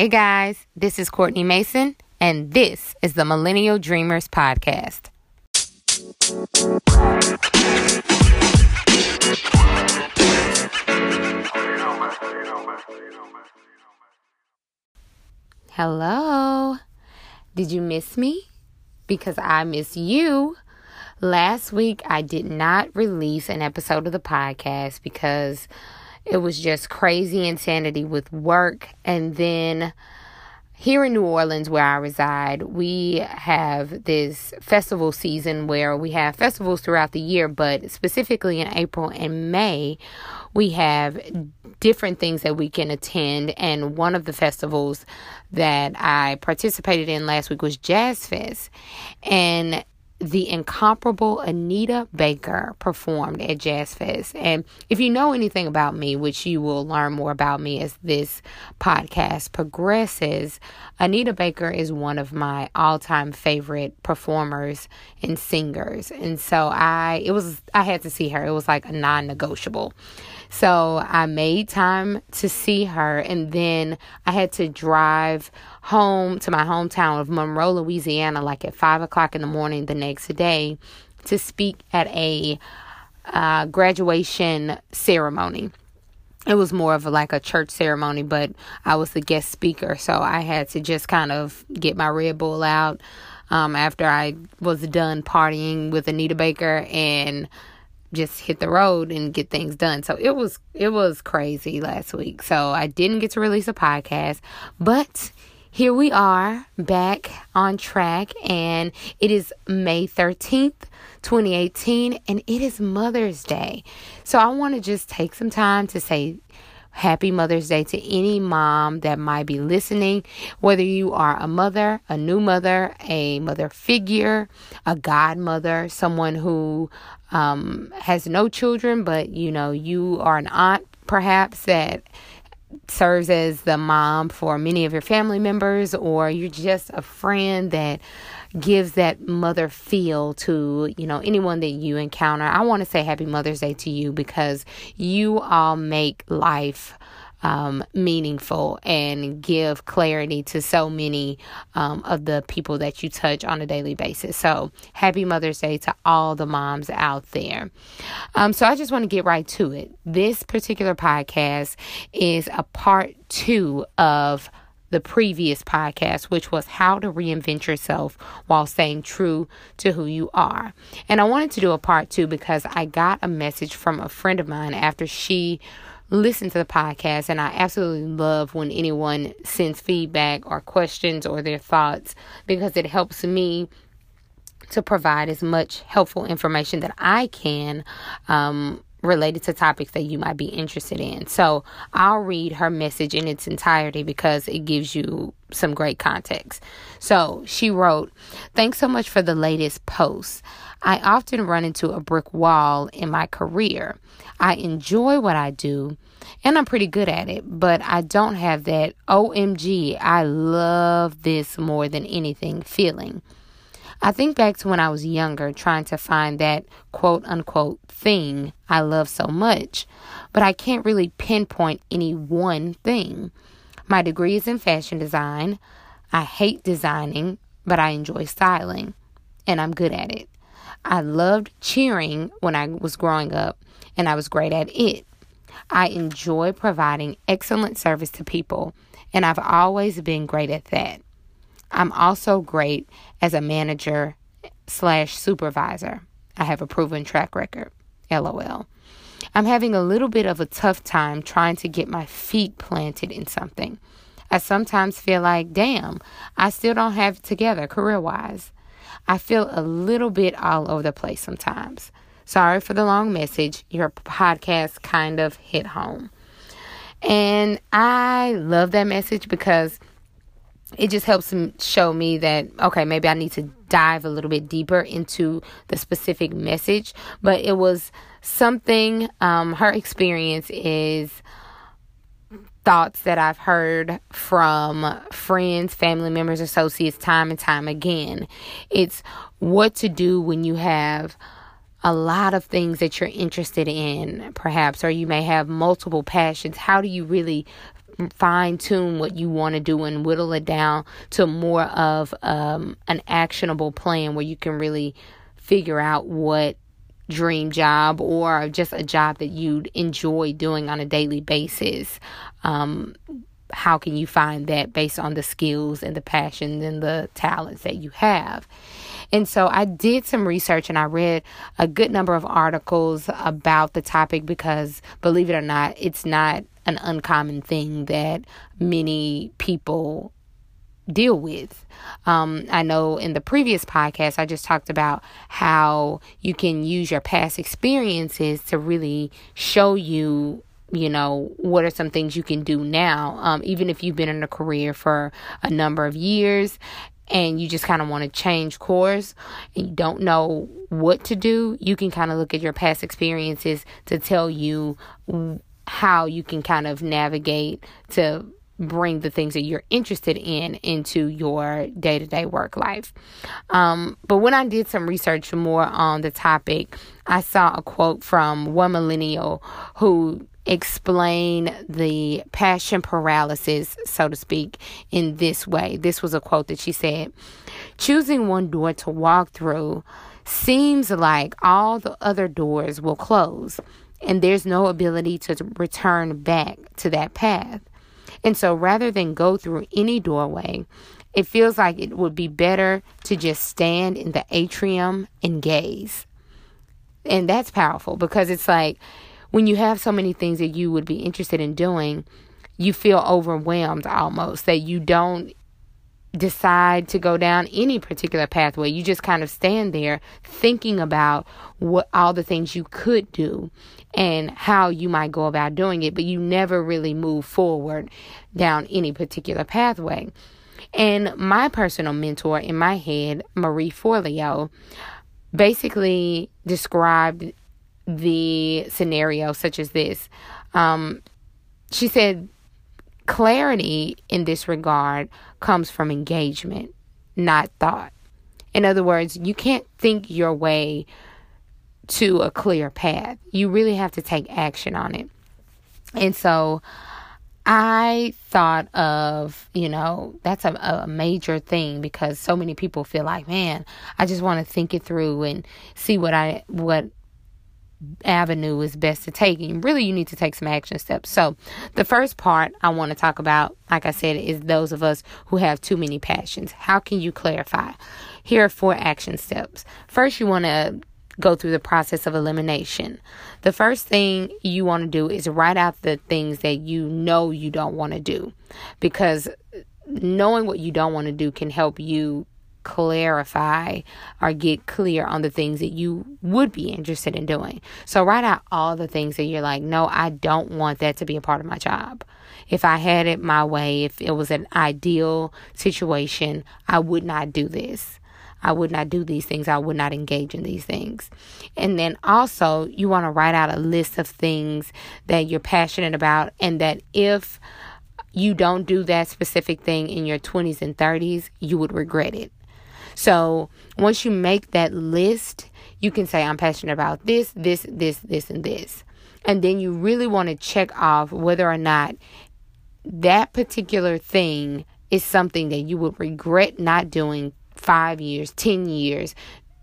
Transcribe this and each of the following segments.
Hey guys, this is Courtney Mason, and this is the Millennial Dreamers Podcast. Hello. Did you miss me? Because I miss you. Last week, I did not release an episode of the podcast because it was just crazy insanity with work. And then here in New Orleans, where I reside, we have this festival season where we have festivals throughout the year, but specifically in April and May, we have different things that we can attend. And one of the festivals that I participated in last week was Jazz Fest. And the incomparable Anita Baker performed at Jazz Fest. And if you know anything about me, which you will learn more about me as this podcast progresses, Anita Baker is one of my all-time favorite performers and singers. And so I it was I had to see her. It was like a non-negotiable. So I made time to see her and then I had to drive home to my hometown of Monroe, Louisiana, like at five o'clock in the morning the next day to speak at a uh, graduation ceremony. It was more of like a church ceremony, but I was the guest speaker, so I had to just kind of get my Red Bull out um, after I was done partying with Anita Baker and just hit the road and get things done. So it was it was crazy last week. So I didn't get to release a podcast, but here we are back on track, and it is May 13th, 2018, and it is Mother's Day. So I want to just take some time to say Happy Mother's Day to any mom that might be listening, whether you are a mother, a new mother, a mother figure, a godmother, someone who um, has no children, but you know, you are an aunt perhaps that serves as the mom for many of your family members, or you're just a friend that gives that mother feel to you know anyone that you encounter. I want to say Happy Mother's Day to you because you all make life um, meaningful and give clarity to so many um, of the people that you touch on a daily basis. So, happy Mother's Day to all the moms out there. Um, so, I just want to get right to it. This particular podcast is a part two of the previous podcast, which was how to reinvent yourself while staying true to who you are. And I wanted to do a part two because I got a message from a friend of mine after she listen to the podcast, and I absolutely love when anyone sends feedback or questions or their thoughts because it helps me to provide as much helpful information that I can um, related to topics that you might be interested in. So I'll read her message in its entirety because it gives you some great context. So she wrote, Thanks so much for the latest post. I often run into a brick wall in my career. I enjoy what I do and I'm pretty good at it, but I don't have that OMG, I love this more than anything feeling. I think back to when I was younger, trying to find that quote unquote thing I love so much, but I can't really pinpoint any one thing. My degree is in fashion design. I hate designing, but I enjoy styling, and I'm good at it. I loved cheering when I was growing up, and I was great at it. I enjoy providing excellent service to people, and I've always been great at that. I'm also great as a manager slash supervisor. I have a proven track record. LOL. I'm having a little bit of a tough time trying to get my feet planted in something. I sometimes feel like, damn, I still don't have it together career wise. I feel a little bit all over the place sometimes. Sorry for the long message. Your podcast kind of hit home. And I love that message because it just helps show me that okay maybe i need to dive a little bit deeper into the specific message. But it was something um, her experience is thoughts that i've heard from friends family members associates time and time again. It's what to do when you have a lot of things that you're interested in perhaps or you may have multiple passions. How do you really fine tune what you want to do and whittle it down to more of um, an actionable plan where you can really figure out what dream job or just a job that you'd enjoy doing on a daily basis. Um, how can you find that based on the skills and the passions and the talents that you have? And so I did some research and I read a good number of articles about the topic because, believe it or not, it's not an uncommon thing that many people deal with. Um, I know in the previous podcast, I just talked about how you can use your past experiences to really show you you know what are some things you can do now um, even if you've been in a career for a number of years and you just kind of want to change course and you don't know what to do you can kind of look at your past experiences to tell you how you can kind of navigate to bring the things that you're interested in into your day to day work life. Um, but when I did some research more on the topic, I saw a quote from one millennial who explained the passion paralysis, so to speak, in this way. This was a quote that she said Choosing one door to walk through seems like all the other doors will close, and there's no ability to return back to that path. And so rather than go through any doorway, it feels like it would be better to just stand in the atrium and gaze. And that's powerful because it's like when you have so many things that you would be interested in doing, you feel overwhelmed almost that you don't decide to go down any particular pathway. You just kind of stand there thinking about what all the things you could do and how you might go about doing it, but you never really move forward down any particular pathway. And my personal mentor in my head, Marie Forleo, basically described the scenario such as this. Um, she said, clarity in this regard comes from engagement, not thought. In other words, you can't think your way to a clear path. You really have to take action on it. And so I thought of, you know, that's a, a major thing because so many people feel like, man, I just want to think it through and see what I what avenue is best to take and really you need to take some action steps. So the first part i want to talk about like i said is those of us who have too many passions. How can you clarify? Here are four action steps. First you want to go through the process of elimination. The first thing you want to do is write out the things that you know you don't want to do because knowing what you don't want to do can help you clarify or get clear on the things that you would be interested in doing. So write out all the things that you're like, no, I don't want that to be a part of my job. If I had it my way, if it was an ideal situation, I would not do this. I would not do these things. I would not engage in these things. And then also, you want to write out a list of things that you're passionate about, and that if you don't do that specific thing in your 20s and 30s, you would regret it. So, once you make that list, you can say, I'm passionate about this, this, this, this, and this. And then you really want to check off whether or not that particular thing is something that you would regret not doing five years, 10 years,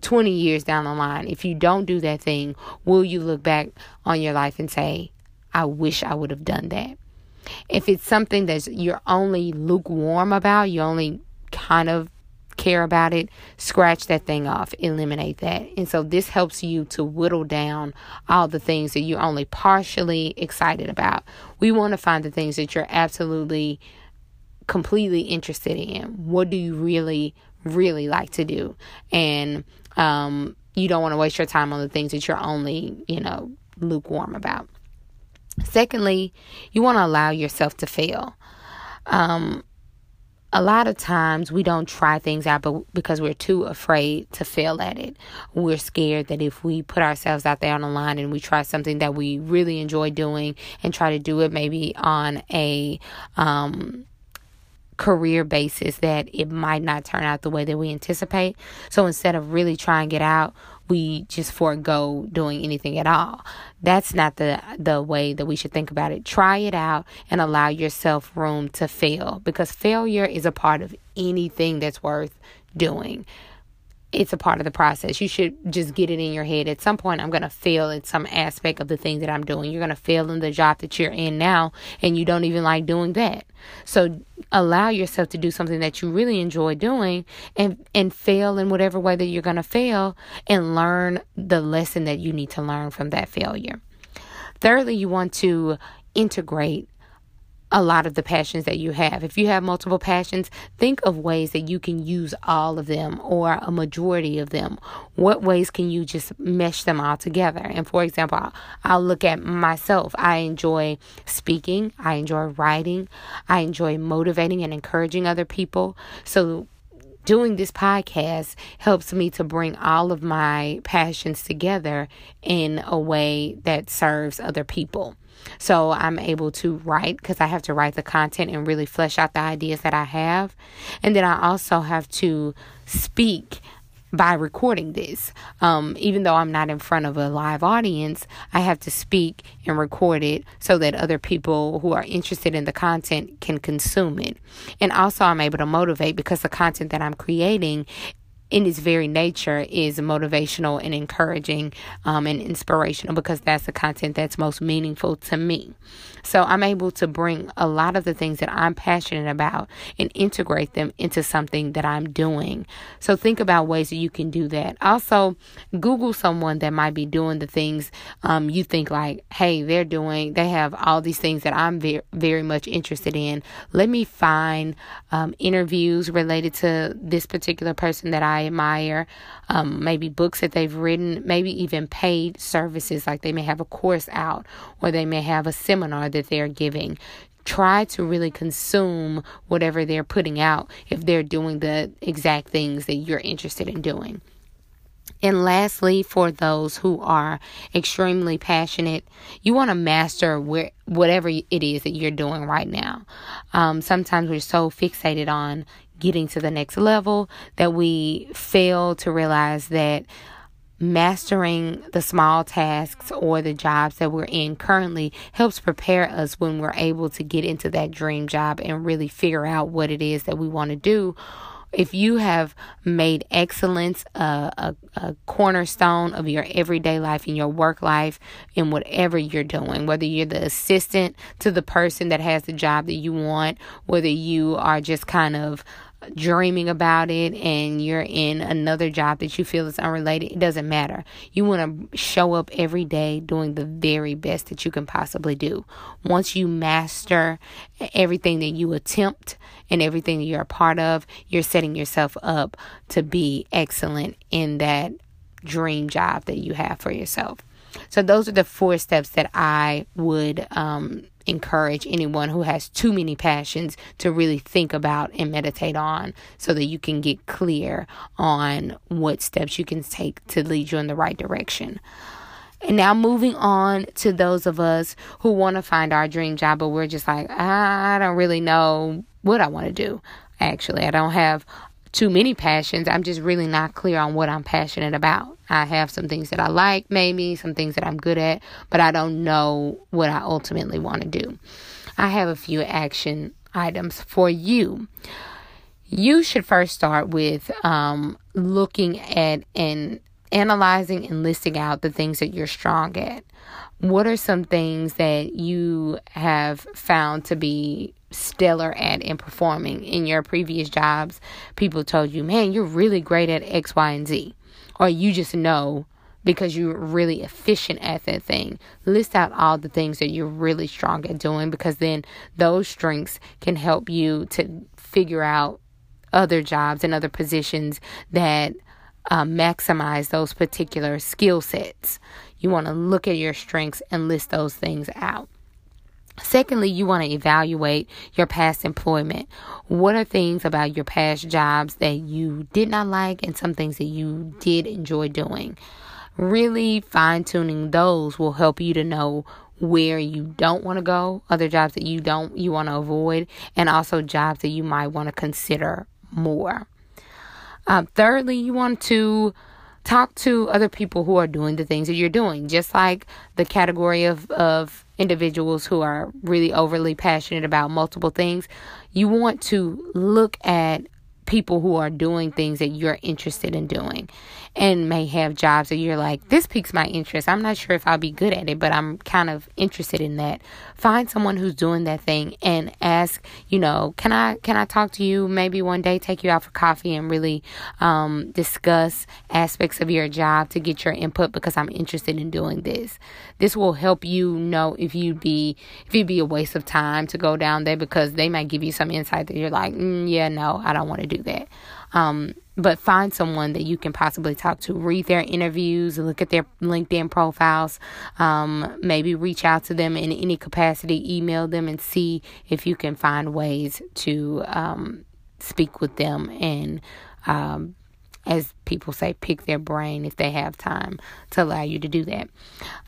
20 years down the line, if you don't do that thing, will you look back on your life and say, I wish I would have done that? If it's something that you're only lukewarm about, you only kind of care about it, scratch that thing off, eliminate that. And so this helps you to whittle down all the things that you're only partially excited about. We want to find the things that you're absolutely completely interested in. What do you really really like to do. And um, you don't want to waste your time on the things that you're only, you know, lukewarm about. Secondly, you want to allow yourself to fail. Um, a lot of times we don't try things out but because we're too afraid to fail at it. We're scared that if we put ourselves out there on the line and we try something that we really enjoy doing and try to do it maybe on a um, career basis that it might not turn out the way that we anticipate. So instead of really trying it out, we just forego doing anything at all. That's not the the way that we should think about it. Try it out and allow yourself room to fail because failure is a part of anything that's worth doing it's a part of the process. You should just get it in your head. At some point, I'm going to fail in some aspect of the thing that I'm doing. You're going to fail in the job that you're in now, and you don't even like doing that. So allow yourself to do something that you really enjoy doing and, and fail in whatever way that you're going to fail and learn the lesson that you need to learn from that failure. Thirdly, you want to integrate a lot of the passions that you have. If you have multiple passions, think of ways that you can use all of them or a majority of them. What ways can you just mesh them all together? And for example, I'll, I'll look at myself. I enjoy speaking, I enjoy writing, I enjoy motivating and encouraging other people. So doing this podcast helps me to bring all of my passions together in a way that serves other people. So I'm able to write because I have to write the content and really flesh out the ideas that I have. And then I also have to speak by recording this. Um, even though I'm not in front of a live audience, I have to speak and record it so that other people who are interested in the content can consume it. And also, I'm able to motivate because the content that I'm creating in its very nature is motivational and encouraging um, and inspirational because that's the content that's most meaningful to me. So I'm able to bring a lot of the things that I'm passionate about and integrate them into something that I'm doing. So think about ways that you can do that. Also, Google someone that might be doing the things um, you think like, hey, they're doing, they have all these things that I'm very, very much interested in. Let me find um, interviews related to this particular person that I I admire, um, maybe books that they've written, maybe even paid services like they may have a course out or they may have a seminar that they're giving. Try to really consume whatever they're putting out if they're doing the exact things that you're interested in doing. And lastly, for those who are extremely passionate, you want to master where, whatever it is that you're doing right now. Um, sometimes we're so fixated on getting to the next level that we fail to realize that mastering the small tasks or the jobs that we're in currently helps prepare us when we're able to get into that dream job and really figure out what it is that we want to do. If you have made excellence a, a, a, cornerstone of your everyday life and your work life in whatever you're doing, whether you're the assistant to the person that has the job that you want, whether you are just kind of dreaming about it and you're in another job that you feel is unrelated, it doesn't matter. You want to show up every day doing the very best that you can possibly do. Once you master everything that you attempt and everything that you're a part of, you're setting yourself up to be excellent in that dream job that you have for yourself. So, those are the four steps that I would um, encourage anyone who has too many passions to really think about and meditate on so that you can get clear on what steps you can take to lead you in the right direction. And now moving on to those of us who want to find our dream job, but we're just like, I don't really know what I want to do. Actually, I don't have too many passions. I'm just really not clear on what I'm passionate about. I have some things that I like, maybe some things that I'm good at, but I don't know what I ultimately want to do. I have a few action items for you. You should first start with um, looking at and analyzing and listing out the things that you're strong at. What are some things that you have found to be stellar at in performing in your previous jobs? People told you, man, you're really great at X, Y, and Z. Or you just know because you're really efficient at that thing. List out all the things that you're really strong at doing because then those strengths can help you to figure out other jobs and other positions that uh, maximize those particular skill sets. You want to look at your strengths and list those things out. Secondly, you want to evaluate your past employment. What are things about your past jobs that you did not like and some things that you did enjoy doing? Really fine tuning those will help you to know where you don't want to go, other jobs that you don't you want to avoid, and also jobs that you might want to consider more. Um, thirdly, you want to talk to other people who are doing the things that you're doing, just like the category of, of individuals who are really overly passionate about multiple things. You want to look at people who are doing things that you're interested in doing and may have jobs that you're like, this piques my interest. I'm not sure if I'll be good at it, but I'm kind of interested in that. Find someone who's doing that thing and ask, you know, can I can I talk to you maybe one day, take you out for coffee and really um, discuss aspects of your job to get your input because I'm interested in doing this. This will help you know if you'd be if you'd be a waste of time to go down there because they might give you some insight that you're like, mm, yeah, no, I don't want to do that. Um, but find someone that you can possibly talk to. Read their interviews, look at their LinkedIn profiles, um, maybe reach out to them in any capacity, email them, and see if you can find ways to um, speak with them and um, as people say, pick their brain if they have time to allow you to do that.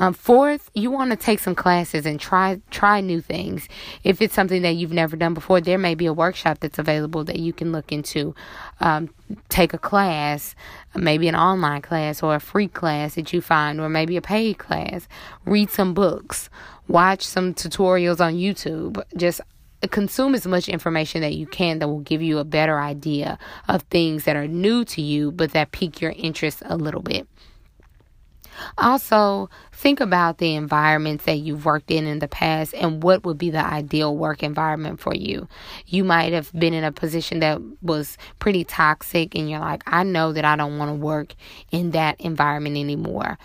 Um, fourth, you want to take some classes and try try new things. If it's something that you've never done before, there may be a workshop that's available that you can look into. Um, take a class, maybe an online class or a free class that you find, or maybe a paid class. Read some books, watch some tutorials on YouTube. Just consume as much information that you can that will give you a better idea of things that are new to you but that pique your interest a little bit. Also, think about the environments that you've worked in in the past and what would be the ideal work environment for you. You might have been in a position that was pretty toxic, and you're like, I know that I don't want to work in that environment anymore.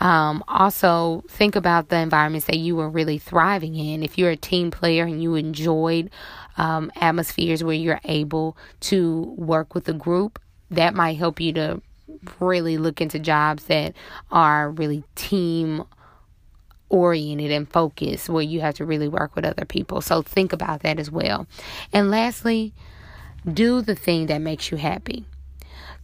Um, also, think about the environments that you were really thriving in. If you're a team player and you enjoyed um, atmospheres where you're able to work with a group, that might help you to really look into jobs that are really team oriented and focused, where you have to really work with other people. So, think about that as well. And lastly, do the thing that makes you happy.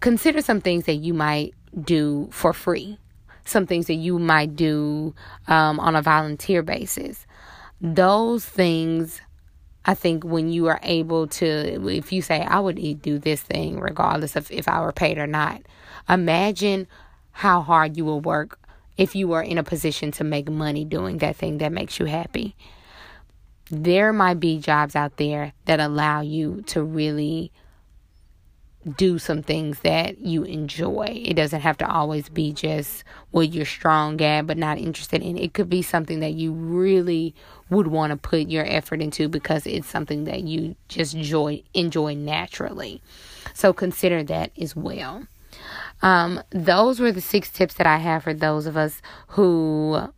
Consider some things that you might do for free some things that you might do um, on a volunteer basis. Those things, I think, when you are able to, if you say, I would do this thing regardless of if I were paid or not, imagine how hard you will work if you are in a position to make money doing that thing that makes you happy. There might be jobs out there that allow you to really do some things that you enjoy. It doesn't have to always be just what you're strong at but not interested in. It could be something that you really would want to put your effort into because it's something that you just enjoy enjoy naturally. So consider that as well. Um, those were the six tips that I have for those of us who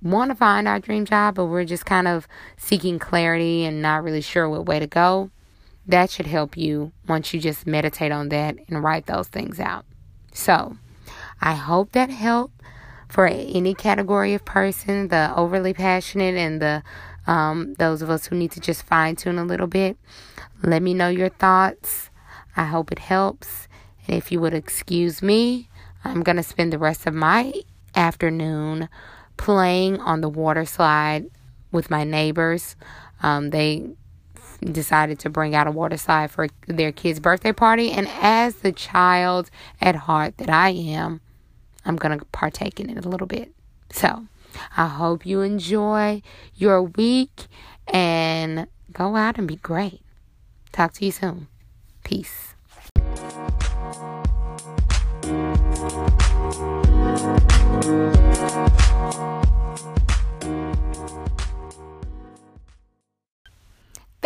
want to find our dream job, but we're just kind of seeking clarity and not really sure what way to go that should help you once you just meditate on that and write those things out. So, I hope that helped for any category of person, the overly passionate and the um, those of us who need to just fine tune a little bit. Let me know your thoughts. I hope it helps. And if you would excuse me, I'm going to spend the rest of my afternoon playing on the water slide with my neighbors. Um, they decided to bring out a water slide for their kid's birthday party. And as the child at heart that I am, I'm going to partake in it a little bit. So I hope you enjoy your week and go out and be great. Talk to you soon. Peace.